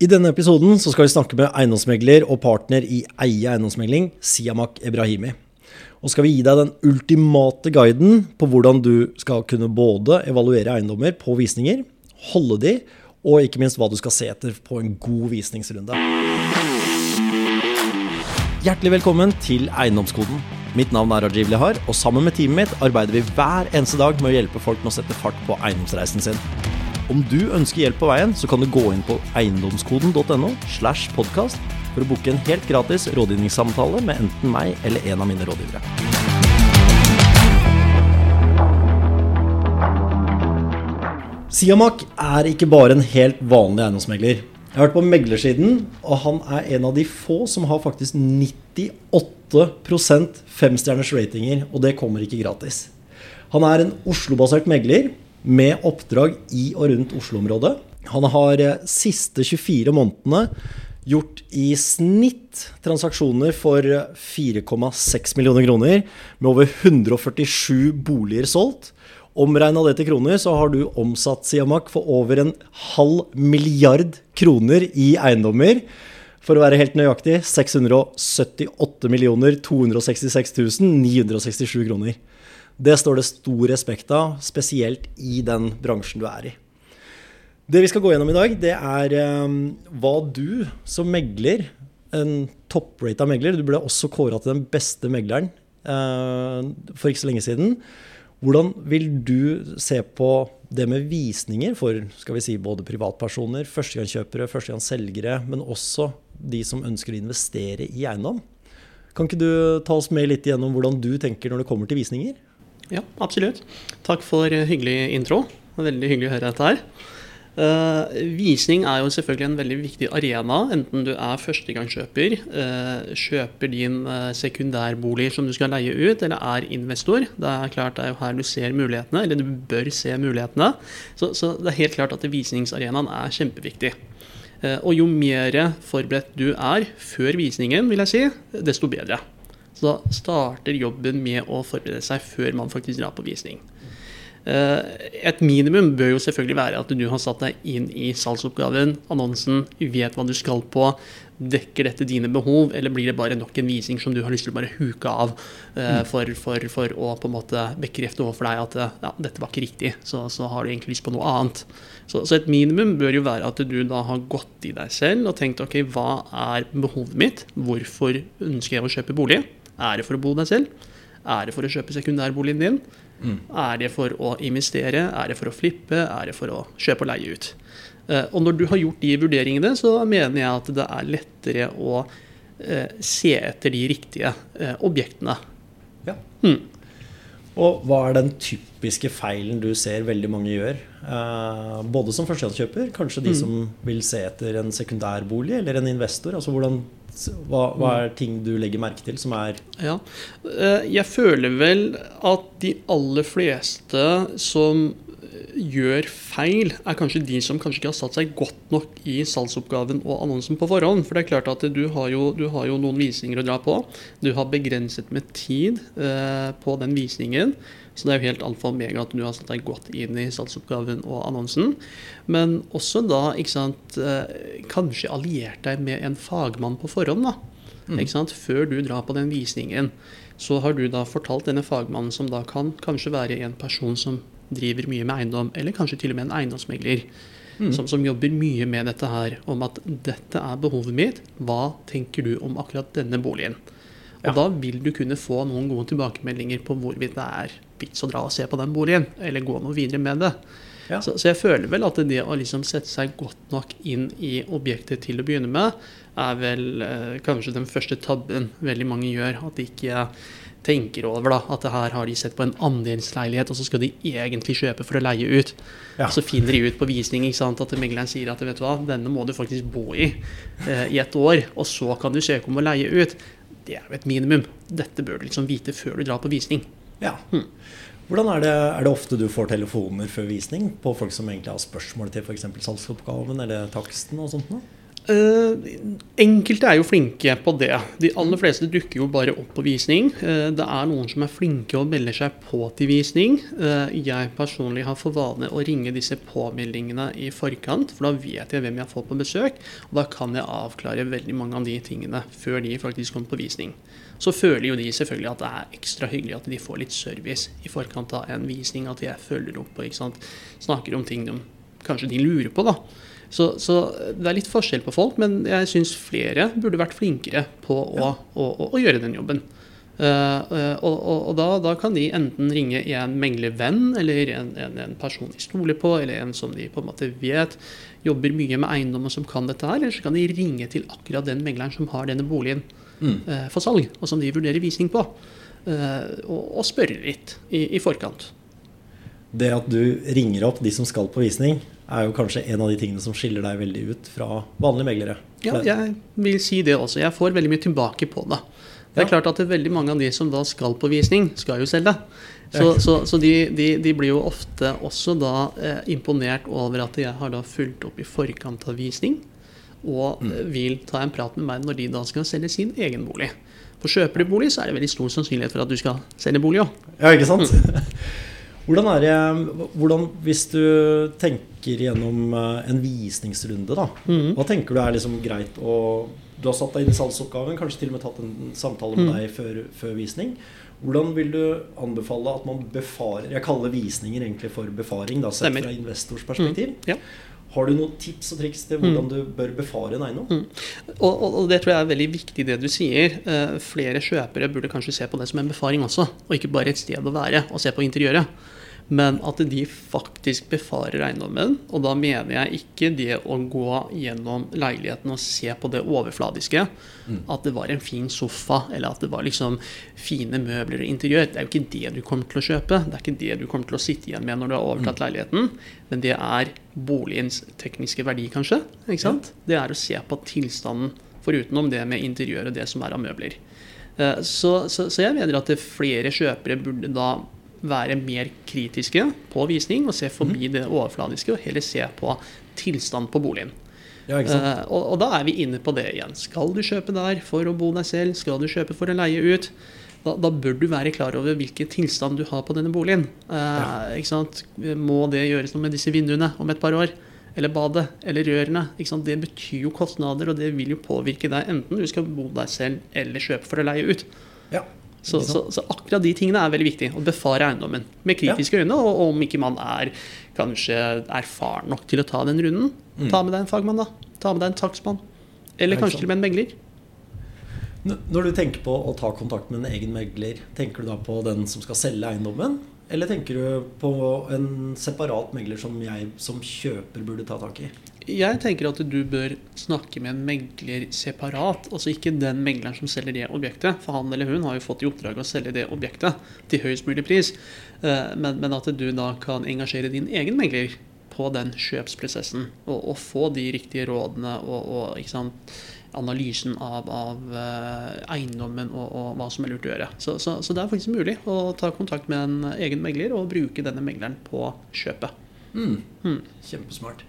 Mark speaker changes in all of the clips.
Speaker 1: I denne episoden skal vi snakke med eiendomsmegler og partner i Eie eiendomsmegling, Siamak Ebrahimi. Og skal vi gi deg den ultimate guiden på hvordan du skal kunne både evaluere eiendommer på visninger, holde de, og ikke minst hva du skal se etter på en god visningsrunde. Hjertelig velkommen til Eiendomskoden. Mitt navn er Rajiv Lihar, og sammen med teamet mitt arbeider vi hver eneste dag med å hjelpe folk med å sette fart på eiendomsreisen sin. Om du ønsker hjelp på veien, så kan du gå inn på eiendomskoden.no slash podkast for å booke en helt gratis rådgivningssamtale med enten meg eller en av mine rådgivere. Siamak er ikke bare en helt vanlig eiendomsmegler. Jeg har vært på meglersiden, og han er en av de få som har faktisk 98% femstjerners ratinger, og det kommer ikke gratis. Han er en Oslo-basert megler med oppdrag i og rundt Oslo-området. Han har eh, siste 24 månedene gjort i snitt transaksjoner for 4,6 millioner kroner, med over 147 boliger solgt. Omregna det til kroner, så har du omsatt Siamak for over en halv milliard kroner i eiendommer. For å være helt nøyaktig 678 266 967 kroner. Det står det stor respekt av, spesielt i den bransjen du er i. Det vi skal gå gjennom i dag, det er um, hva du som megler, en topprata megler Du ble også kåra til den beste megleren uh, for ikke så lenge siden. Hvordan vil du se på det med visninger for skal vi si, både privatpersoner, førstegangskjøpere, førstegangsselgere, men også de som ønsker å investere i eiendom? Kan ikke du ta oss med litt gjennom hvordan du tenker når det kommer til visninger?
Speaker 2: Ja, absolutt. Takk for hyggelig intro. Veldig hyggelig å høre dette her. Uh, visning er jo selvfølgelig en veldig viktig arena, enten du er førstegangskjøper, uh, kjøper din uh, sekundærbolig som du skal leie ut, eller er investor. Det er klart det er jo her du ser mulighetene, eller du bør se mulighetene. Så, så det er helt klart at visningsarenaen er kjempeviktig. og jo mer forberedt du er før visningen, vil jeg si, desto bedre. Så da starter jobben med å forberede seg før man faktisk drar på visning. Eh, et minimum bør jo selvfølgelig være at du har satt deg inn i salgsoppgaven, annonsen, vet hva du skal på. Dekker dette dine behov, eller blir det bare nok en visning som du har lyst til å bare huke av uh, for, for, for, å på en måte bekrefte overfor deg at ja, dette var ikke riktig, så, så, har du egentlig lyst på noe annet. Så, så, et minimum bør jo være at du da har gått i deg selv og tenkt ok, hva er behovet mitt, hvorfor ønsker jeg å kjøpe bolig? Er det for å bo deg selv? Er det for å kjøpe sekundærboligen din? Mm. Er det for å investere? Er det for å flippe? Er det for å kjøpe og leie ut? Eh, og når du har gjort de vurderingene, så mener jeg at det er lettere å eh, se etter de riktige eh, objektene.
Speaker 1: Ja. Mm. Og hva er den typiske feilen du ser veldig mange gjør? både som førstegangskjøper, kanskje de mm. som vil se etter en sekundærbolig, eller en investor. altså hvordan hva, hva, er ting du legger merke til som er
Speaker 2: Ja. Eh, jeg føler vel at de aller fleste som gjør feil, er kanskje de som kanskje ikke har satt seg godt nok i salgsoppgaven og annonsen på forhånd. For det er klart at du har jo, du har jo noen visninger å dra på. Du har begrenset med tid eh, på den visningen. Så det er jo helt alfa og omega at du har satt deg godt inn i salgsoppgaven og annonsen. Men også da ikke sant, eh, kanskje alliert deg med en fagmann på forhånd. da, mm. ikke sant, Før du drar på den visningen. Så har du da fortalt denne fagmannen, som da kan kanskje være en person som driver mye med eiendom, eller kanskje til og med en eiendomsmegler. Mm. Som, som, jobber mye med dette her, om at dette er behovet mitt. Hva tenker du om akkurat denne boligen? Og ja. da vil du kunne få noen gode tilbakemeldinger på hvorvidt det er vits å dra og se på den boligen, eller gå noe videre med det. Ja. Så, så, jeg føler vel at det å liksom sette seg godt nok inn i objektet til å begynne med, er vel eh, kanskje den første tabben veldig mange gjør. At de ikke tenker over da, at her har de sett på en andelsleilighet, og så skal de egentlig kjøpe for å leie ut. Ja. Så finner de ut på visning ikke sant, at megleren sier at vet du hva, denne må du faktisk bo i eh, i et år, og så kan du søke om å leie ut. Det er jo et minimum. Dette bør du liksom vite før du drar på visning.
Speaker 1: Ja. Hmm. Hvordan er det, er det, ofte du får telefoner før visning på folk som egentlig har spørsmål til f.eks. salgsoppgaven eller taksten og sånt? Noe?
Speaker 2: Eh, enkelte er jo flinke på det. De aller fleste dukker jo bare opp på visning. Eh, det er noen som er flinke og melder seg på til visning. Eh, jeg personlig har for vane å ringe disse påmeldingene i forkant, for da vet jeg hvem jeg får på besøk. Og da kan jeg avklare veldig mange av de tingene før de faktisk kommer på visning. Så føler jo de selvfølgelig at det er ekstra hyggelig at de får litt service i forkant av en visning. At jeg følger opp og snakker om ting de kanskje de lurer på. da. Så, så, det er litt forskjell på folk, men jeg syns flere burde vært flinkere på å, ja. å, å, å gjøre den jobben. Uh, uh, og, og, da, da, kan de enten ringe en meglervenn, eller en, en, en, person de stoler på, eller en som de på en måte vet jobber mye med eiendom og som kan dette her, eller så kan de ringe til akkurat den megleren som har denne boligen mm. uh, for salg, og som de vurderer visning på, og, og, spørre litt i, i forkant.
Speaker 1: Det at du ringer opp de som skal på visning, er jo kanskje en av de tingene som skiller deg veldig ut fra vanlige meglere.
Speaker 2: Ja, jeg vil si det også. Jeg får veldig mye tilbake på det. Det er ja. klart at det er veldig mange av de som da skal på visning, skal jo selge. Så, så, så de, de, de, blir jo ofte også da eh, imponert over at jeg har da fulgt opp i forkant av visning, og mm. vil ta en prat med meg når de da skal selge sin egen bolig. For kjøper du bolig, så er det veldig stor sannsynlighet for at du skal selge bolig òg.
Speaker 1: Ja, ikke sant? Mm. Hvordan er det, hvordan, Hvis du tenker gjennom eh, en visningsrunde, da, mm. hva tenker du er liksom greit å Du har satt deg inn i salgsoppgaven, kanskje til og med tatt en samtale med mm. deg før, før, visning. Hvordan vil du anbefale at man befarer Jeg kaller visninger egentlig for befaring, da, sett fra investors perspektiv. Mm. Ja. Har du noen tips og triks til hvordan mm. du bør befare en eiendom? Mm.
Speaker 2: Og, og, og, det tror jeg er veldig viktig, det du sier. Eh, flere kjøpere burde kanskje se på det som en befaring også, og ikke bare et sted å være og se på interiøret men at de faktisk befarer eiendommen. Og da mener jeg ikke det å gå gjennom leiligheten og se på det overfladiske. Mm. At det var en fin sofa, eller at det var liksom fine møbler og interiør. Det er jo ikke det du kommer til å kjøpe. Det er ikke det du kommer til å sitte igjen med når du har overtatt mm. leiligheten. Men det er boligens tekniske verdi, kanskje. ikke sant? Ja. Det er å se på tilstanden, forutenom det med interiør og det som er av møbler. Eh, så, så, så jeg mener at flere kjøpere burde da være mer kritiske på visning og se forbi mm. det overfladiske og heller se på tilstand på boligen. Ja, uh, og, og, da er vi inne på det igjen. Skal du kjøpe der for å bo deg selv? Skal du kjøpe for å leie ut? Da, da bør du være klar over hvilken tilstand du har på denne boligen. Uh, ja. Må det gjøres noe med disse vinduene om et par år? Eller badet? Eller rørene? Det betyr jo kostnader, og det vil jo påvirke deg enten du skal bo deg selv eller kjøpe for å leie ut. Ja. Så, så, så, akkurat de tingene er veldig viktig. Å befare eiendommen med kritiske ja. øyne. Og om ikke man er kanskje erfaren nok til å ta den runden, mm. ta med deg en fagmann, da. Ta med deg en takstmann. Eller kanskje til og med en megler.
Speaker 1: Når du tenker på å ta kontakt med en egen megler, tenker du da på den som skal selge eiendommen? Eller tenker du på en separat megler som jeg som kjøper burde ta tak i?
Speaker 2: Jeg tenker at du bør snakke med en megler separat. Altså ikke den megleren som selger det objektet. For han eller hun har jo fått i oppdrag å selge det objektet til høyest mulig pris. Eh, men, men at du da kan engasjere din egen megler på den kjøpsprosessen. Og, og få de riktige rådene og, og sant, analysen av, av uh, eiendommen og, og, hva som er lurt å gjøre. Så, så, så, det er faktisk mulig å ta kontakt med en egen megler og bruke denne megleren på kjøpet.
Speaker 1: Mm. Mm. Kjempesmart.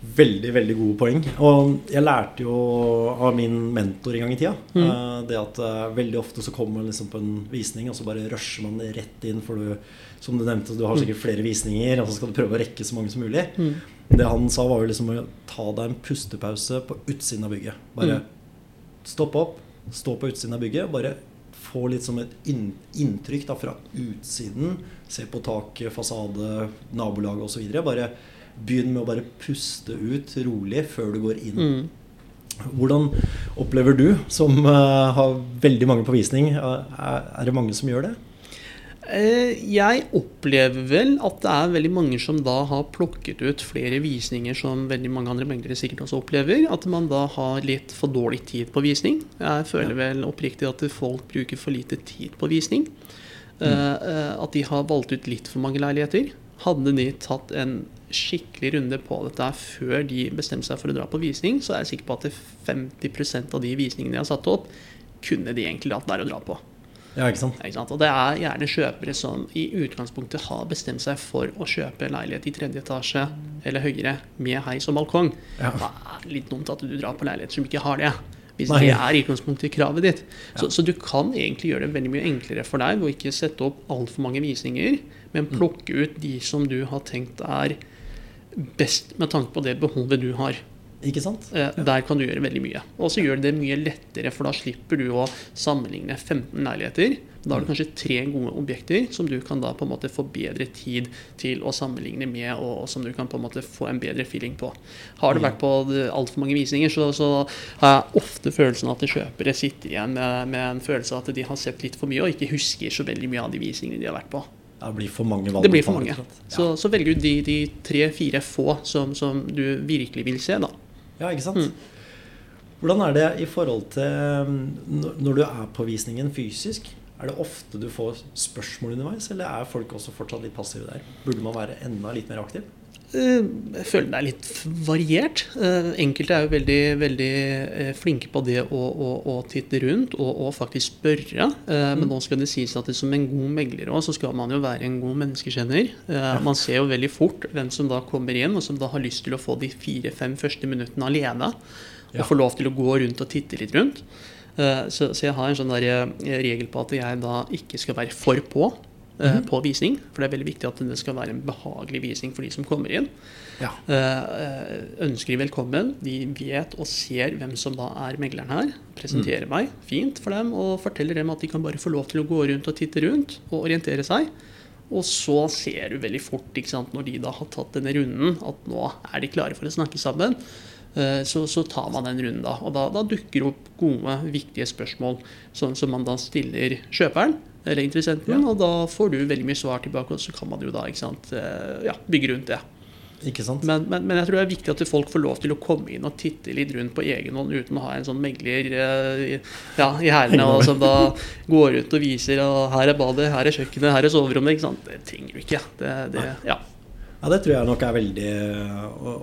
Speaker 1: Veldig veldig gode poeng. Og jeg lærte jo av min mentor en gang i tida mm. uh, det at uh, veldig ofte så kommer man liksom på en visning, og så bare rusher man rett inn. For du, som du nevnte, du har mm. sikkert flere visninger, og så skal du prøve å rekke så mange som mulig. Mm. Det han sa, var jo liksom å ta deg en pustepause på utsiden av bygget. Bare mm. stoppe opp, stå på utsiden av bygget. Bare få litt som et inntrykk da, fra utsiden. Se på taket, fasade, nabolaget osv. Bare Begynn med å bare puste ut rolig før du går inn. Mm. Hvordan opplever du, som uh, har veldig mange på visning, uh, er det mange som gjør det?
Speaker 2: Uh, jeg opplever vel at det er veldig mange som da har plukket ut flere visninger som veldig mange andre meglere sikkert også opplever. At man da har litt for dårlig tid på visning. Jeg føler ja. vel oppriktig at folk bruker for lite tid på visning. Mm. At de har valgt ut litt for mange leiligheter. Hadde de tatt en skikkelig runde på dette før de bestemte seg for å dra på visning, så er jeg sikker på at 50% av de visningene de har satt opp, kunne de egentlig latt være å dra på.
Speaker 1: Ja, ikke sant?
Speaker 2: Ikke sant? Og det er gjerne kjøpere som i utgangspunktet har bestemt seg for å kjøpe leilighet i tredje etasje eller høyere med heis og balkong.
Speaker 1: Ja.
Speaker 2: Det er litt dumt at du drar på leilighet som ikke har det. Hvis
Speaker 1: Nei.
Speaker 2: det er utgangspunktet i kravet ditt. Så, så du kan egentlig gjøre det veldig mye enklere for deg ved å ikke sette opp altfor mange visninger, men plukke ut de som du har tenkt er best med tanke på det behovet du har.
Speaker 1: Ikke sant?
Speaker 2: Ja. Der kan du gjøre veldig mye. Og så gjør det mye lettere, for da slipper du å sammenligne 15 leiligheter. Da har du kanskje tre gode objekter som du kan da på en måte få bedre tid til å sammenligne med, og, som du kan på en måte få en bedre feeling på. Har du vært på altfor mange visninger, så, så har jeg ofte følelsen at kjøpere sitter igjen med, med en følelse av at de har sett litt for mye og ikke husker så veldig mye av de visningene de har vært på.
Speaker 1: Ja, det blir for mange valg.
Speaker 2: Det blir for mange. Så, så velg ut de, de tre-fire få som, som du virkelig vil se, da.
Speaker 1: Ja, ikke sant? Hvordan er det i forhold til um, når du er på visningen fysisk? Er det ofte du får spørsmål underveis, eller er folk også fortsatt litt passive der? Burde man være enda litt mer aktiv?
Speaker 2: Eh, Jeg føler det er litt variert. Eh, Enkelte er jo veldig, veldig eh, flinke på det å, å, å titte rundt og, og faktisk spørre. Men nå skal det sies at det som en god megler også, så skal man jo være en god menneskekjenner. Man ser jo veldig fort hvem som da kommer inn, og som da har lyst til å få de fire-fem første minuttene alene. Og få lov til å gå rundt og titte litt rundt. Så, så jeg har en sånn der regel på at jeg da ikke skal være for på eh, på visning. For det er veldig viktig at det skal være en behagelig visning for de som kommer inn.
Speaker 1: Ja.
Speaker 2: Eh, ønsker de velkommen. De vet og ser hvem som da er megleren her. Presenterer meg fint for dem og forteller dem at de kan bare få lov til å gå rundt og titte rundt og orientere seg. Og så ser du veldig fort ikke sant, når de da har tatt denne runden, at nå er de klare for å snakke sammen. Eh, Så, så tar man den runden da. Og da, da dukker opp gode, viktige spørsmål sånn som man da stiller kjøperen eller interessenten. Og da får du veldig mye svar tilbake, og så kan man jo da sant, eh, ja, bygge rundt det. Men, men, men jeg tror det er viktig at folk får lov til å komme inn og titte litt rundt på egen hånd uten å ha en sånn megler eh, i- ja, i hælene som da går ut og viser at her er badet, her er kjøkkenet, her er soverommet. ikke sant? Det trenger du ikke. Det, det, ja.
Speaker 1: Ja, det tror jeg nok er veldig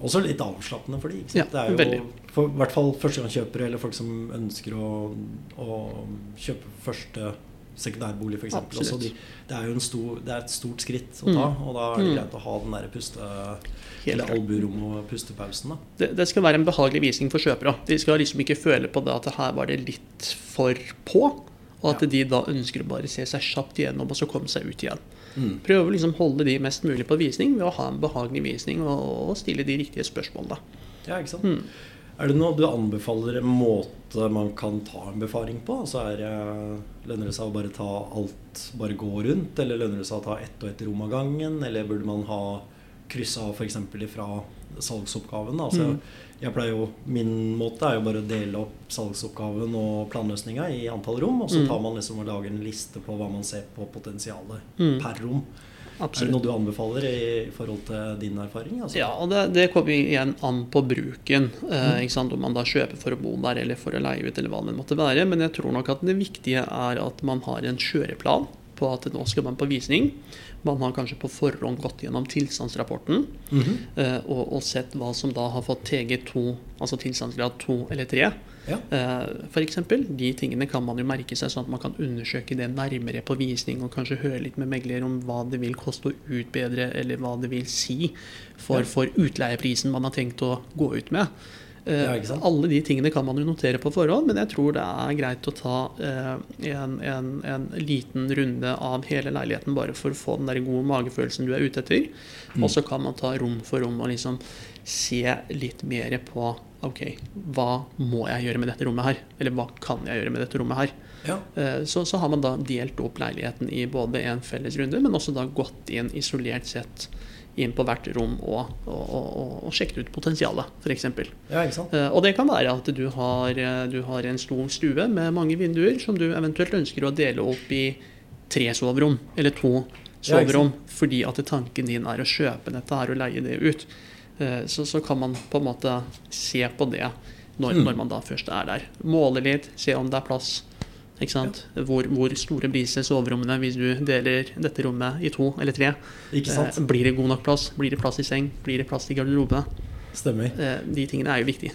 Speaker 1: Også litt avslappende for de, ikke sant?
Speaker 2: Ja,
Speaker 1: det er jo
Speaker 2: veldig.
Speaker 1: for, i hvert fall førstegangskjøpere eller folk som ønsker å, å kjøpe første sekundærbolig, f.eks.
Speaker 2: Absolutt.
Speaker 1: De, det er jo en stor, det er et stort skritt å ta, og da er det
Speaker 2: Mm.
Speaker 1: greit å ha den der puste... Eller
Speaker 2: klart.
Speaker 1: og pustepausen. da.
Speaker 2: Det, det skal være en behagelig visning for kjøpere. De skal liksom ikke føle på det at her var det litt for på, og at
Speaker 1: Ja.
Speaker 2: de da ønsker å bare se seg kjapt igjennom og så komme seg ut igjen.
Speaker 1: Mm.
Speaker 2: Prøve å liksom holde de mest mulig på visning ved å ha en behagelig visning og, og stille de riktige spørsmålene.
Speaker 1: Ja, ikke sant?
Speaker 2: Mm.
Speaker 1: Er det noe du anbefaler en måte man kan ta en befaring på? Altså er det, Lønner det seg å bare ta alt, bare gå rundt? Eller lønner det seg å ta ett og ett rom av gangen? Eller burde man ha kryssa av f.eks. ifra salgsoppgaven? Altså,
Speaker 2: Mm.
Speaker 1: jeg pleier jo, Min måte er jo bare å dele opp salgsoppgaven og planløsninga i antall rom. Og så
Speaker 2: Mm.
Speaker 1: tar man liksom og lager en liste på hva man ser på potensialet
Speaker 2: Mm.
Speaker 1: per rom. Er det noe du anbefaler i forhold til din erfaring? Altså?
Speaker 2: Ja, og det, det kommer igjen an på bruken.
Speaker 1: Mm.
Speaker 2: Eh, sant? Om man da kjøper for å bo der eller for å leie ut, eller hva det måtte være. Men jeg tror nok at det viktige er at man har en kjøreplan på at nå skal man på visning. Man har kanskje på forhånd gått gjennom tilstandsrapporten
Speaker 1: Mhm.
Speaker 2: eh, og, og sett hva som da har fått TG2, altså tilstandsgrad 2 eller 3.
Speaker 1: Ja.
Speaker 2: F.eks. For eksempel, de tingene kan man jo merke seg, sånn at man kan undersøke det nærmere på visning, og kanskje høre litt med megler om hva det vil koste å utbedre, eller hva det vil si for, for utleieprisen man har tenkt å gå ut med. Eh,
Speaker 1: Ja,
Speaker 2: alle de tingene kan man jo notere på forhånd, men jeg tror det er greit å ta eh, en, en, en liten runde av hele leiligheten bare for å få den der gode magefølelsen du er ute etter.
Speaker 1: Mm.
Speaker 2: Og så kan man ta rom for rom og liksom se litt mer på Ok, hva må jeg gjøre med dette rommet her? Eller hva kan jeg gjøre med dette rommet her?
Speaker 1: Ja.
Speaker 2: Eh, Så, så har man da delt opp leiligheten i både en felles runde, men også da gått inn isolert sett inn på hvert rom og, og, og, og, sjekket ut potensialet, f.eks.
Speaker 1: ja?
Speaker 2: Eh, Og det kan være at du har, eh, du har en stor stue med mange vinduer som du eventuelt ønsker å dele opp i tre soverom, eller to
Speaker 1: Ja,
Speaker 2: soverom, fordi at tanken din er å kjøpe dette her og leie det ut. Eh, Så, så kan man på en måte se på det når,
Speaker 1: Mm.
Speaker 2: når man da først er der. Måle litt, se om det er plass. Ikke sant? Hvor, hvor store blir soverommene hvis du deler dette rommet i to eller tre? Eh, Blir det god nok plass? Blir det plass i seng? Blir det plass i garderobe?
Speaker 1: Stemmer.
Speaker 2: Eh, De tingene er jo viktige.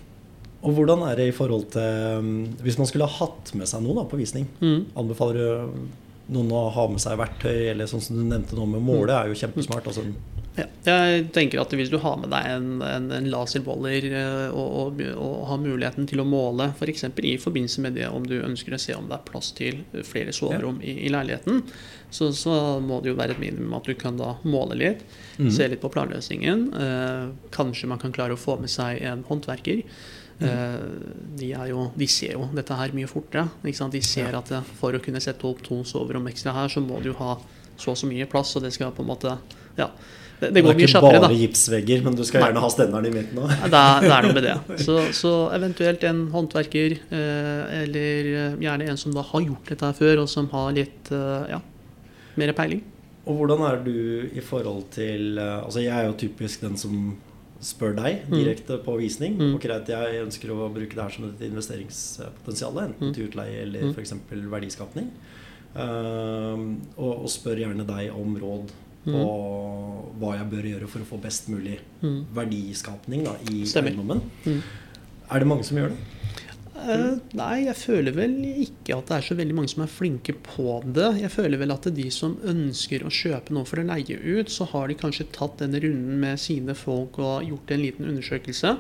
Speaker 1: Og hvordan er det i forhold til um, Hvis man skulle ha hatt med seg noe da, på visning,
Speaker 2: Mm.
Speaker 1: anbefaler du noen å ha med seg verktøy, eller sånn som du nevnte nå med måle, er jo kjempesmart. Altså,
Speaker 2: Ja, jeg tenker at hvis du har med deg en, en, en laserboller eh, og, og, og har muligheten til å måle f.eks. For i forbindelse med det om du ønsker å se om det er plass til flere soverom i, i leiligheten, så, så må det jo være et minimum at du kan da måle litt,
Speaker 1: mm.
Speaker 2: se litt på planløsningen. Eh, kanskje man kan klare å få med seg en håndverker. Eh, de, er jo, de ser jo dette her mye fortere. Ikke? De ser at eh, for å kunne sette opp to soverom ekstra her, så må du ha så og så mye plass, og det skal på en måte Ja. Det, det går
Speaker 1: er
Speaker 2: mye
Speaker 1: ikke
Speaker 2: kjappere, da.
Speaker 1: bare gipsvegger, men du skal
Speaker 2: Nei.
Speaker 1: gjerne ha stenderen i midten òg.
Speaker 2: Det er, det er noe med det. Så, så eventuelt en håndverker, eh, eller eh, gjerne en som da har gjort dette her før, og som har litt eh, ja, mer peiling.
Speaker 1: Og hvordan er du i forhold til Altså, jeg er jo typisk den som spør deg
Speaker 2: Mm.
Speaker 1: direkte på visning.
Speaker 2: Mm.
Speaker 1: Ok, jeg ønsker å bruke det her som et investeringspotensial, enten
Speaker 2: Mm.
Speaker 1: til utleie eller
Speaker 2: Mm.
Speaker 1: f.eks. verdiskapning. Ehm, og, og spør gjerne deg om råd på
Speaker 2: Mm.
Speaker 1: hva jeg bør gjøre for å få best mulig
Speaker 2: Mm.
Speaker 1: verdiskapning da, i
Speaker 2: Stemmer.
Speaker 1: eiendommen.
Speaker 2: Mm.
Speaker 1: Er det mange som gjør det?
Speaker 2: Eh, nei, jeg føler vel ikke at det er så veldig mange som er flinke på det. Jeg føler vel at de som ønsker å kjøpe noe for å leie ut, så har de kanskje tatt den runden med sine folk og gjort en liten undersøkelse.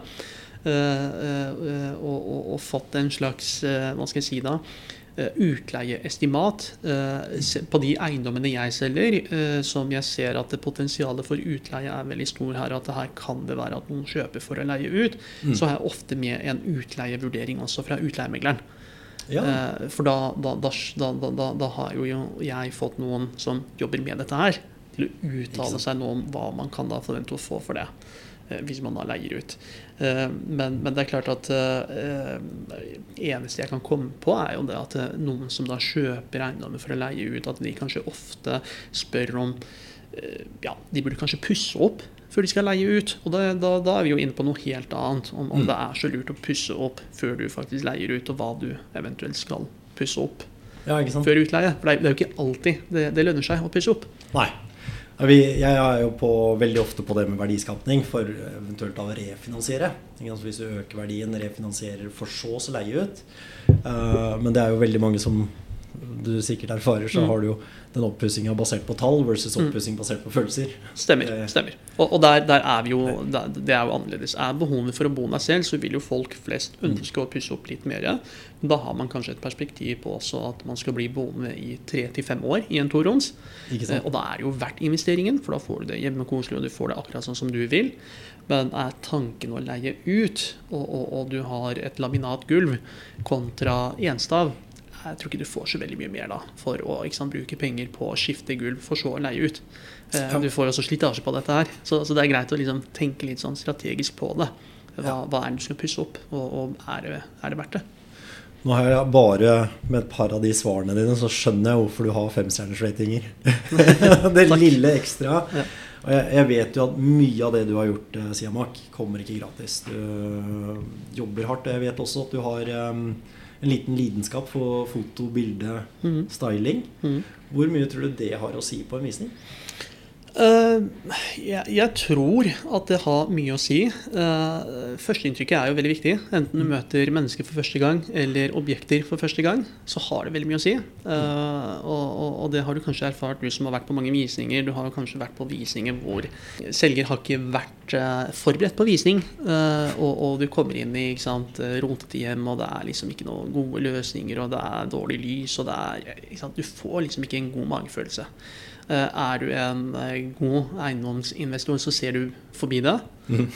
Speaker 2: Uh, uh, og, og, og fått en slags, hva skal jeg si da, utleieestimat eh, på de eiendommene jeg selger, eh, som jeg ser at det potensialet for utleie er veldig stor her, at det her kan det være at noen kjøper for å leie ut.
Speaker 1: Mm.
Speaker 2: Så har jeg ofte med en utleievurdering også fra utleiemegleren.
Speaker 1: Ja.
Speaker 2: Eh, For da, da, da, da, da, da, da har jo jeg fått noen som jobber med dette her, til å uttale seg nå om hva man kan da forvente å få for det. Eh, Hvis man da leier ut. Eh, Men, men det er klart at eh, eneste jeg kan komme på, er jo det at noen som da kjøper eiendommer for å leie ut, at de kanskje ofte spør om Ja, de burde kanskje pusse opp før de skal leie ut. Og da, da, da er vi jo inne på noe helt annet. Om, om
Speaker 1: Mm.
Speaker 2: det er så lurt å pusse opp før du faktisk leier ut, og hva du eventuelt skal pusse opp
Speaker 1: ja,
Speaker 2: før utleie. For det det er jo ikke alltid det, det lønner seg å pusse opp.
Speaker 1: Nei. Jeg er jo på, veldig ofte på det med verdiskapning for eventuelt å refinansiere. Hvis du øker verdien, refinansierer for så å leie ut. Eh, men det er jo veldig mange som du sikkert erfarer, så
Speaker 2: Mm.
Speaker 1: har du jo den oppussinga basert på tall versus
Speaker 2: Mm.
Speaker 1: oppussing basert på følelser.
Speaker 2: Stemmer.
Speaker 1: Eh.
Speaker 2: stemmer. Og, og der, der er vi jo der, Det er jo annerledes. Er behovet for å bo der selv, så vil jo folk flest
Speaker 1: Mm.
Speaker 2: ønske å pusse opp litt mer. Da har man kanskje et perspektiv på også at man skal bli boende i tre til fem år i en toroms. Eh? Og da er det jo verdt investeringen, for da får du det hjemmekoselig, og du får det akkurat sånn som du vil. Men er tanken å leie ut, og, og, og du har et laminatgulv kontra enstav, jeg tror ikke du får så veldig mye mer da, for å ikke sant, bruke penger på å skifte gulv, for så å leie ut. Eh. Du får også slitasje på dette her, så, så det er greit å liksom tenke litt sånn strategisk på det. Hva, hva er det du skal pusse opp, og, og er, det, er det verdt det?
Speaker 1: Nå har jeg bare med et par av de svarene dine, så skjønner jeg hvorfor du har femstjernersratinger. det lille ekstra.
Speaker 2: Ja.
Speaker 1: Og jeg, jeg vet jo at mye av det du har gjort, eh, Siamak, kommer ikke gratis. Du øh, jobber hardt. Jeg vet også at du har um, en liten lidenskap for foto, bilde,
Speaker 2: Mhm.
Speaker 1: styling.
Speaker 2: Mhm.
Speaker 1: Hvor mye tror du det har å si på en visning?
Speaker 2: Eh, jeg, jeg tror at det har mye å si. Uh, Førsteinntrykket er jo veldig viktig. Enten du møter mennesker for første gang eller objekter for første gang, så har det veldig mye å si. Uh, og, og, og det har du kanskje erfart, du som har vært på mange visninger. Du har kanskje vært på visninger hvor selger har ikke vært forberedt på visning. og, og du kommer inn i ikke sant, rotete hjem, og det er liksom ikke noen gode løsninger, og det er dårlig lys, og det er Du får liksom ikke en god magefølelse. Eh, Er du en eh, god eiendomsinvestor, så ser du forbi det.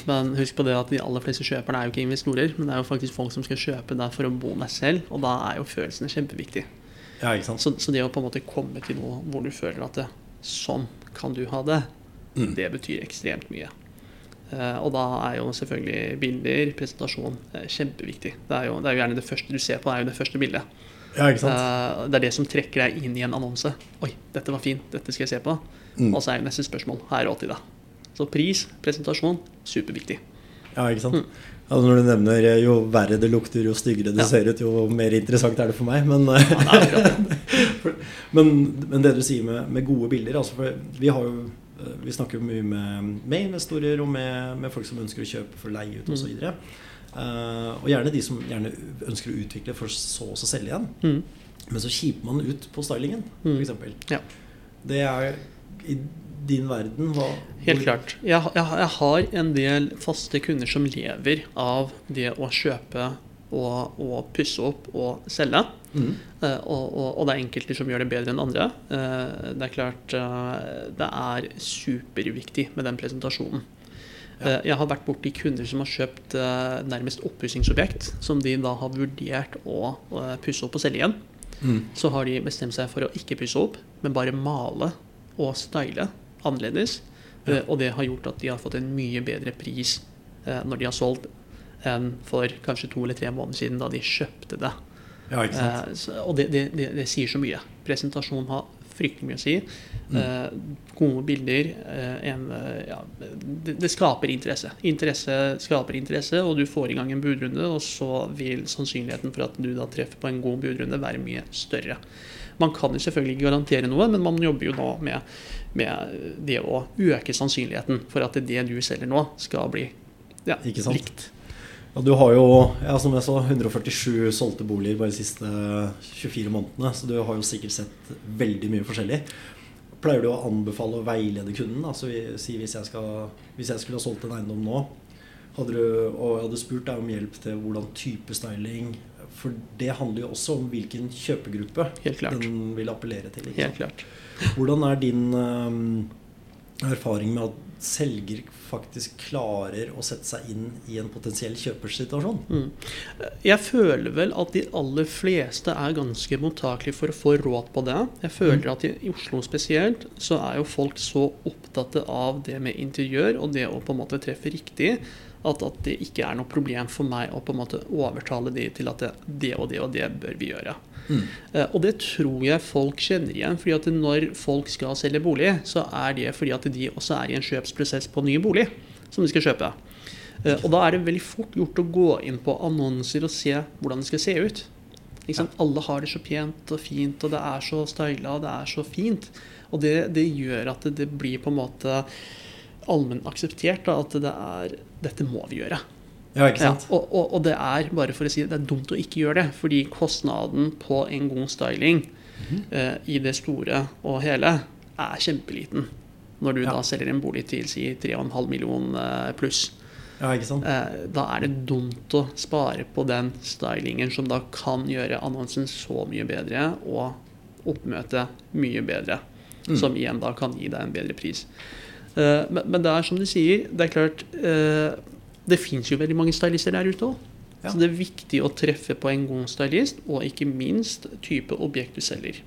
Speaker 2: Men husk på det at de aller fleste kjøperne er jo ikke investorer, men det er jo faktisk folk som skal kjøpe der for å bo deg selv, og da er jo følelsene kjempeviktige.
Speaker 1: Ja?
Speaker 2: Så, så det å på en måte komme til noe hvor du føler at det, sånn kan du ha det,
Speaker 1: Mm.
Speaker 2: det betyr ekstremt mye. Eh, og da er jo selvfølgelig bilder, presentasjon, kjempeviktig. Det er, jo, det er jo gjerne det første du ser på, det er jo det første bildet.
Speaker 1: Ja, ikke sant?
Speaker 2: Uh, det er det som trekker deg inn i en annonse. Oi, dette var fint, dette skal jeg se på.
Speaker 1: Mm.
Speaker 2: Og så er jo neste spørsmål har jeg råd til det. Så pris, presentasjon, superviktig.
Speaker 1: Ja, ikke sant?
Speaker 2: Mm.
Speaker 1: Altså når du nevner eh, jo verre det lukter, jo styggere det
Speaker 2: Ja.
Speaker 1: ser ut, jo mer interessant er det for meg. Men,
Speaker 2: Ja, det
Speaker 1: for, men, men det du sier med, med gode bilder altså Vi har jo eh, vi snakker jo mye med, med investorer og med, med folk som ønsker å kjøpe for leie ut
Speaker 2: Mm.
Speaker 1: osv. Eh, og gjerne de som gjerne ønsker å utvikle for så å selge igjen.
Speaker 2: Mm.
Speaker 1: Men så kjiper man ut på stylingen,
Speaker 2: Mm.
Speaker 1: f.eks.
Speaker 2: Ja.
Speaker 1: Det er i din verden hva
Speaker 2: Helt klart. Jeg, jeg, jeg har en del faste kunder som lever av det å kjøpe og, og pusse opp og selge.
Speaker 1: Mm.
Speaker 2: Uh, og, og, og det er enkelte som gjør det bedre enn andre. Uh, det er klart uh, det er superviktig med den presentasjonen.
Speaker 1: Ja.
Speaker 2: Eh, jeg har vært borti kunder som har kjøpt eh, nærmest oppussingsobjekt, som de da har vurdert å eh, pusse opp og selge igjen.
Speaker 1: Mm.
Speaker 2: Så har de bestemt seg for å ikke pusse opp, men bare male og style annerledes.
Speaker 1: Ja.
Speaker 2: Og det har gjort at de har fått en mye bedre pris når de har solgt, enn for kanskje to eller tre måneder siden, da de kjøpte det.
Speaker 1: Ja,
Speaker 2: og det, det, det, det sier så mye. Presentasjon har fryktelig mye å si.
Speaker 1: Mm.
Speaker 2: Eh, gode bilder eh, en, eh, ja, det, det skaper interesse. Interesse skaper interesse, og du får i gang en budrunde, og så vil sannsynligheten for at du da treffer på en god budrunde, være mye større. Man kan jo selvfølgelig ikke garantere noe, men man jobber jo nå med, med det å øke sannsynligheten for at det du selger nå, skal bli ja, likt.
Speaker 1: Ja, du har jo, ja, som jeg sa, 147 solgte boliger bare de siste 24 månedene. Så du har jo sikkert sett veldig mye forskjellig. Pleier du å anbefale å veilede kunden? Altså, si hvis jeg, skal, hvis jeg skulle ha solgt en eiendom nå, hadde du, og jeg hadde spurt deg om hjelp til hvordan type styling For det handler jo også om hvilken kjøpegruppe den vil appellere til.
Speaker 2: Helt klart.
Speaker 1: Hvordan er din øhm, erfaring med at selger faktisk klarer å sette seg inn i en potensiell kjøpersituasjon?
Speaker 2: Mm. Jeg føler vel at de aller fleste er ganske mottakelige for å få råd på det. Jeg føler at i i Oslo spesielt så er jo folk så opptatt av det med interiør og det å på en måte treffe riktig, at, at det ikke er noe problem for meg å på en måte overtale de til at det, det og det og det bør vi gjøre.
Speaker 1: Mm.
Speaker 2: Og det tror jeg folk kjenner igjen. fordi at når folk skal selge bolig, så er det fordi at de også er i en kjøpsprosess på ny bolig som de skal kjøpe. Eh, Og da er det veldig fort gjort å gå inn på annonser og se hvordan det skal se ut. Sant? Alle har det så pent og fint, og det er så styla og det er så fint. Og det, det gjør at det, det blir på en måte allment akseptert da, at det er dette må vi gjøre.
Speaker 1: Ja, ikke
Speaker 2: Ja, og, og, og det er, bare for å si det, det er dumt å ikke gjøre det. Fordi kostnaden på en god styling
Speaker 1: Mhm.
Speaker 2: eh, i det store og hele er kjempeliten. Når du
Speaker 1: Ja.
Speaker 2: da selger en bolig til si 3,5 million eh, pluss.
Speaker 1: Ja, ikke sant?
Speaker 2: Eh, da er det dumt å spare på den stylingen som da kan gjøre annonsen så mye bedre og oppmøtet mye bedre.
Speaker 1: Mm.
Speaker 2: Som igjen da kan gi deg en bedre pris. Eh, men, men det er som du sier, det er klart eh, Det fins jo veldig mange stylister der ute òg.
Speaker 1: Ja.
Speaker 2: Så det er viktig å treffe på en god stylist, og ikke minst type objekt du selger.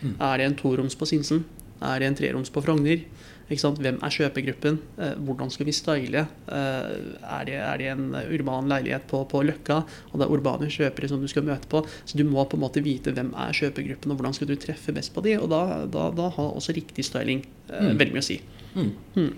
Speaker 1: Mm.
Speaker 2: Er det en toroms på Sinsen? Er det en treroms på Frogner? Hvem er kjøpegruppen? Eh, hvordan skal vi style? Eh, er, det, er det en urban leilighet på, på Løkka, og det er urbane kjøpere som du skal møte på? Så du må på en måte vite hvem er kjøpegruppen, og hvordan skal du treffe best på de, og da, da, da har også riktig styling eh,
Speaker 1: Mm.
Speaker 2: veldig mye å si.
Speaker 1: Mm.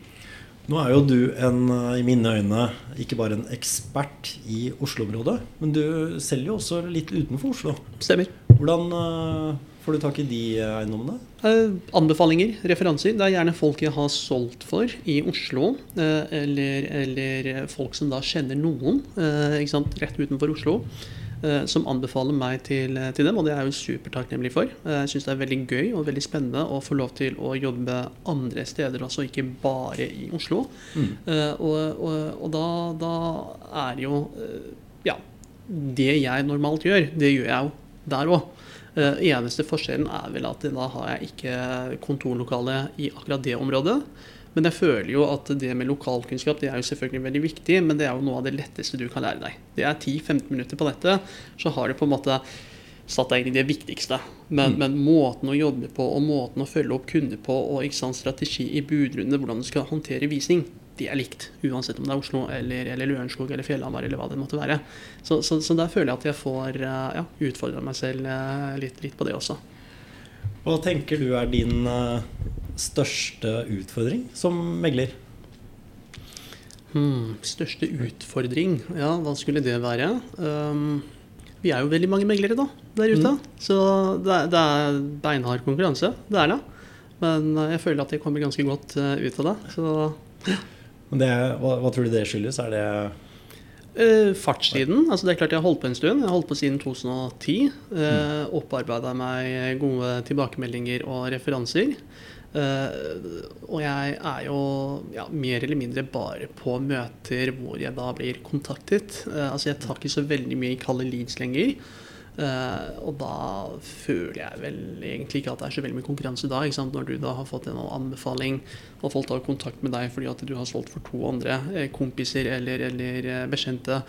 Speaker 1: Nå er jo du en, i mine øyne ikke bare en ekspert i Oslo-området, men du selger jo også litt utenfor Oslo.
Speaker 2: Stemmer.
Speaker 1: Hvordan eh, får du tak i de eh, eiendommene?
Speaker 2: Eh, anbefalinger, referanser. Det er gjerne folk jeg har solgt for i Oslo. Eller, eller folk som da kjenner noen rett utenfor Oslo. Eh, som anbefaler meg til, til dem, og det er jeg jo supertakknemlig for. Eh, jeg syns det er veldig gøy og veldig spennende å få lov til å jobbe andre steder altså ikke bare i Oslo.
Speaker 1: Mm.
Speaker 2: Eh, og og, og da, da er jo eh, Ja. Det jeg normalt gjør, det gjør jeg jo der òg. Uh, eneste forskjellen er vel at da har jeg ikke kontorlokale i akkurat det området. Men jeg føler jo at det med lokalkunnskap det er jo selvfølgelig veldig viktig, men det er jo noe av det letteste du kan lære deg. Det er 10-15 minutter på dette, så har du på en måte satt deg inn i det viktigste. Men,
Speaker 1: Mm.
Speaker 2: men måten å jobbe på og måten å følge opp kunder på og ikke sant, strategi i budrunde, hvordan du skal håndtere visning, det er likt. Uansett om det er Oslo eller, eller Lørenskog eller Fjellhamar eller hva det måtte være. Så, så, så der føler jeg at jeg får eh, ja, utfordra meg selv eh, litt, litt på det også.
Speaker 1: Hva tenker du er din eh, største utfordring som megler?
Speaker 2: Hmm, største utfordring? Ja, hva skulle det være? Um, vi er jo veldig mange meglere da, der ute. Så det er, det er beinhard konkurranse. Det er det. Men eh, jeg føler at jeg kommer ganske godt eh, ut av det. Så
Speaker 1: Men det, hva, hva tror du det skyldes? Er det
Speaker 2: uh, Fartstiden. Altså det er klart jeg har holdt på en stund. Jeg har holdt på siden 2010. Eh, Opparbeida meg gode tilbakemeldinger og referanser. Eh, og jeg er jo ja, mer eller mindre bare på møter hvor jeg da blir kontaktet. Eh, altså jeg tar ikke så veldig mye i kalde leads lenger. Eh, og da føler jeg vel egentlig ikke at det er så veldig mye konkurranse da. Når du da har fått en anbefaling, og folk tar kontakt med deg fordi at du har solgt for to andre kompiser eller, eller bekjente,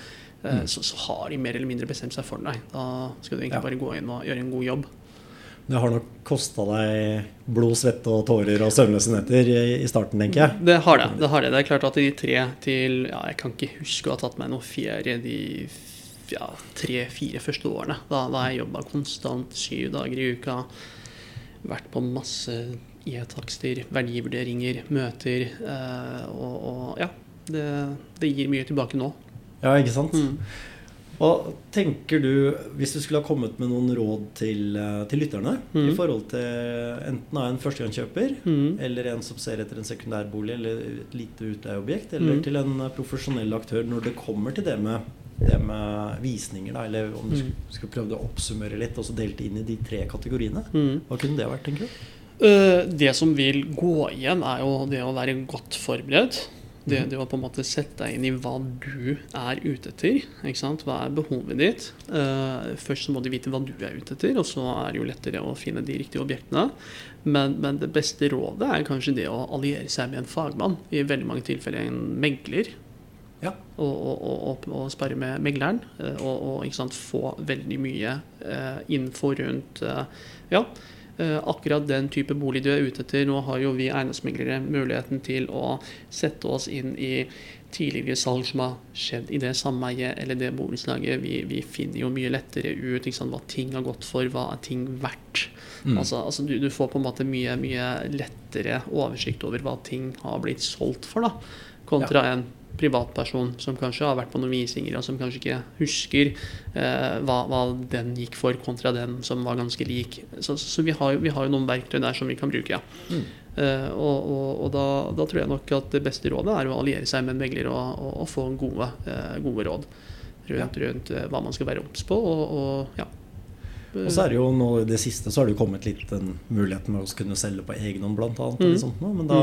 Speaker 2: Mm. så, så har de mer eller mindre bestemt seg for deg. Da skal du egentlig
Speaker 1: Ja.
Speaker 2: bare gå inn og gjøre en god jobb.
Speaker 1: Det har nok kosta deg blod, svette og tårer og søvnløse netter i starten, tenker jeg.
Speaker 2: Det har det. Det har det. Det er klart at de tre til ja, Jeg kan ikke huske å ha tatt meg noe ferie de ja, tre-fire første årene. Da, da har jeg jobba konstant syv dager i uka. Vært på masse e-takster, verdivurderinger, møter. Eh, og, og ja, det, det gir mye tilbake nå.
Speaker 1: Ja, ikke sant?
Speaker 2: Mm.
Speaker 1: Og tenker du, hvis du skulle ha kommet med noen råd til, eh, til lytterne
Speaker 2: mm.
Speaker 1: i forhold til enten av en førstegangskjøper
Speaker 2: Mm.
Speaker 1: eller en som ser etter en sekundærbolig eller et lite utleieobjekt, eller
Speaker 2: mm.
Speaker 1: til en profesjonell aktør når det kommer til det med, det med visninger, da, eller om du
Speaker 2: Mhm.
Speaker 1: skulle, skulle prøvd å oppsummere litt og så delt inn i de tre kategoriene?
Speaker 2: Mm.
Speaker 1: Hva kunne det vært, tenker du?
Speaker 2: Eh, Det som vil gå igjen, er jo det å være godt forberedt. Det,
Speaker 1: Mhm.
Speaker 2: det å på en måte sette deg inn i hva du er ute etter. Hva er behovet ditt? Uh, først så må du vite hva du er ute etter, og så er det jo lettere å finne de riktige objektene. Men, men det beste rådet er kanskje det å alliere seg med en fagmann. I veldig mange tilfeller en megler.
Speaker 1: Ja.
Speaker 2: Og, og, og, og, sperre med megleren. eh, Og, sant, få veldig mye uh, info rundt uh, ja, akkurat den type bolig du er ute etter. Nå har jo vi eiendomsmeglere muligheten til å sette oss inn i tidligere salg som har skjedd i det sameiet eller det borettslaget. Vi, vi finner jo mye lettere ut sant, hva ting har gått for, hva er ting verdt.
Speaker 1: Mm.
Speaker 2: Altså, altså du, du får på en måte mye, mye lettere oversikt over hva ting har blitt solgt for, da, kontra en privatperson som kanskje har vært på noen visninger, og som kanskje ikke husker eh, hva, hva den gikk for, kontra den som var ganske lik. Så, så vi, har, vi har jo noen verktøy der som vi kan bruke, ja.
Speaker 1: Mm.
Speaker 2: Eh, og og, og da, da tror jeg nok at det beste rådet er å alliere seg med en megler og, og, få gode, eh, gode råd rundt, rundt eh, hva man skal være obs på. Og, ja.
Speaker 1: Og så er det jo nå i det siste så har det jo kommet litt den muligheten med å kunne selge på egen hånd, og
Speaker 2: Mm.
Speaker 1: nå. Men da,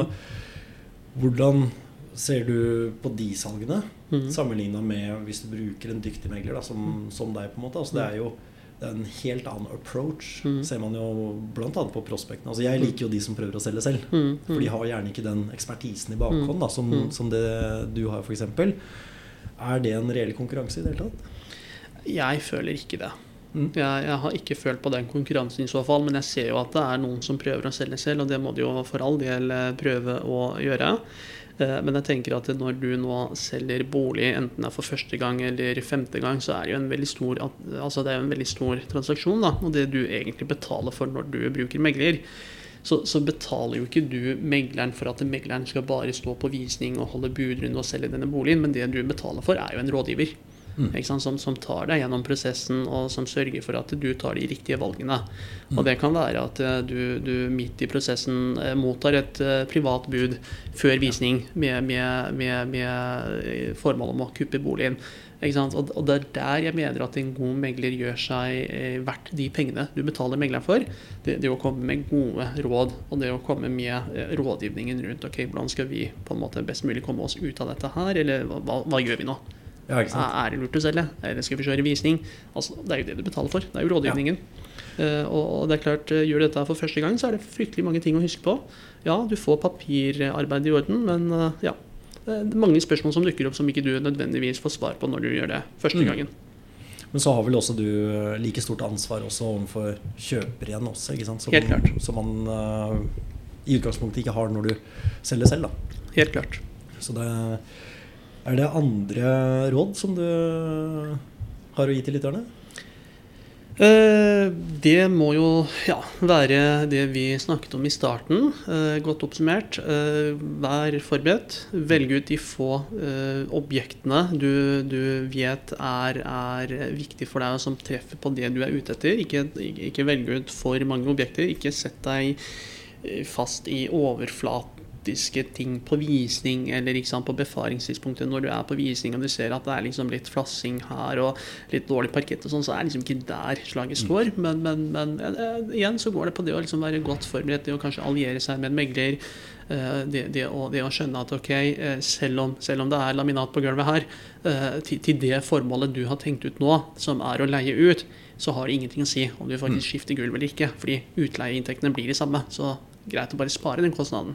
Speaker 1: hvordan ser du på de salgene,
Speaker 2: mm.
Speaker 1: sammenligna med hvis du bruker en dyktig megler da, som, som deg? på en måte? Altså, det er jo det er en helt annen approach,
Speaker 2: Mm.
Speaker 1: ser man jo bl.a. på prospektene. Altså, jeg liker jo de som prøver å selge selv.
Speaker 2: Mm,
Speaker 1: For de
Speaker 2: mm.
Speaker 1: har gjerne ikke den ekspertisen i bakhånd da, som,
Speaker 2: Mm.
Speaker 1: som det du har, f.eks. Er det en reell konkurranse i det hele tatt?
Speaker 2: Jeg føler ikke det.
Speaker 1: Mm.
Speaker 2: Jeg, jeg har ikke følt på den konkurransen i så fall, men jeg ser jo at det er noen som prøver å selge selv, og det må de jo for all del eh, prøve å gjøre. Eh, Men jeg tenker at når du nå selger bolig, enten det er for første gang eller femte gang, så er det jo en veldig stor, altså en veldig stor transaksjon. Da. Og det du egentlig betaler for når du bruker megler, så, så betaler jo ikke du megleren for at megleren skal bare stå på visning og holde budrunde og selge denne boligen, men det du betaler for, er jo en rådgiver.
Speaker 1: Mm.
Speaker 2: Som, som tar deg gjennom prosessen og som sørger for at du tar de riktige valgene. Og det kan være at eh, du, du midt i prosessen eh, mottar et eh, privat bud før visning med, med, med, med formål om å kuppe boligen. Og, og det er der jeg mener at en god megler gjør seg verdt de pengene du betaler megleren for. Det, det å komme med gode råd og det å komme med rådgivningen rundt ok, hvordan skal vi på en måte best mulig komme oss ut av dette her, eller hva, hva gjør vi nå?
Speaker 1: Ja?
Speaker 2: Er det lurt å selge? Eller skal vi kjøre visning? Altså, det er jo det du betaler for. Det er jo rådgivningen. Ja. og, og det er klart, uh, gjør du dette for første gang, så er det fryktelig mange ting å huske på. Ja, du får papirarbeid i orden, men uh, ja. Det er mange spørsmål som dukker opp som ikke du nødvendigvis får svar på når du gjør det første
Speaker 1: Mm.
Speaker 2: gangen.
Speaker 1: Men så har vel også du eh, like stort ansvar også overfor kjøper igjen også, ikke sant? Som,
Speaker 2: Helt klart.
Speaker 1: Som man eh, i utgangspunktet ikke har når du selger selv, da.
Speaker 2: Helt klart.
Speaker 1: Så det er det andre råd som du har å gi til lytterne?
Speaker 2: Eh, Det må jo ja, være det vi snakket om i starten. eh, Godt oppsummert. Eh, Vær forberedt. Velg ut de få objektene du, du vet er, er viktig for deg, og som treffer på det du er ute etter. Ikke, ikke velg ut for mange objekter. Ikke sett deg fast i overflat praktiske ting på visning eller sant, på befaringstidspunktet når du er på visning og du ser at det er liksom litt flassing her og litt dårlig parkett og sånn, så er det liksom ikke der slaget står. Men, men, men uh, igjen så går det på det å liksom være godt forberedt, det å kanskje alliere seg med en megler. eh, det, det, å, det å skjønne at ok, eh, selv om, selv om det er laminat på gulvet her, eh, til, til det formålet du har tenkt ut nå, som er å leie ut, så har det ingenting å si om du faktisk skifter gulv eller ikke. Fordi utleieinntektene blir de samme. Så greit å bare spare den kostnaden.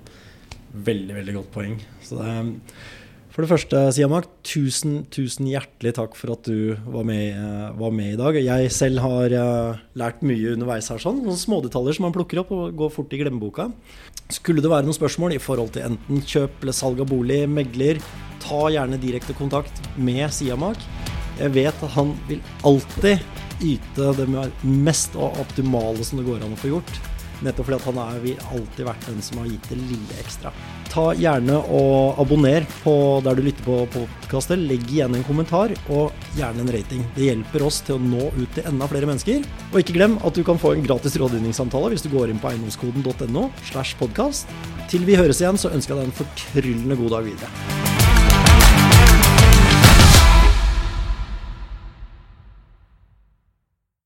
Speaker 1: Veldig, veldig godt poeng. Det for det første, Siamak, tusen, tusen hjertelig takk for at du var med, eh, var med i dag. Jeg selv har eh, lært mye underveis her, sånn. Noen smådetaljer som man plukker opp og går fort i glemmeboka. Skulle det være noen spørsmål i forhold til enten kjøp eller salg av bolig, megler, ta gjerne direkte kontakt med Siamak. Jeg vet at han vil alltid yte det mest optimale som det går an å få gjort. Nettopp fordi han vil alltid vært den som har gitt det lille ekstra. Ta gjerne og abonner på der du lytter på podkastet. Legg igjen en kommentar, og gjerne en rating. Det hjelper oss til å nå ut til enda flere mennesker. Og ikke glem at du kan få en gratis rådgivningssamtale hvis du går inn på eiendomskoden.no slash podkast. Til vi høres igjen, så ønsker jeg deg en fortryllende god dag videre.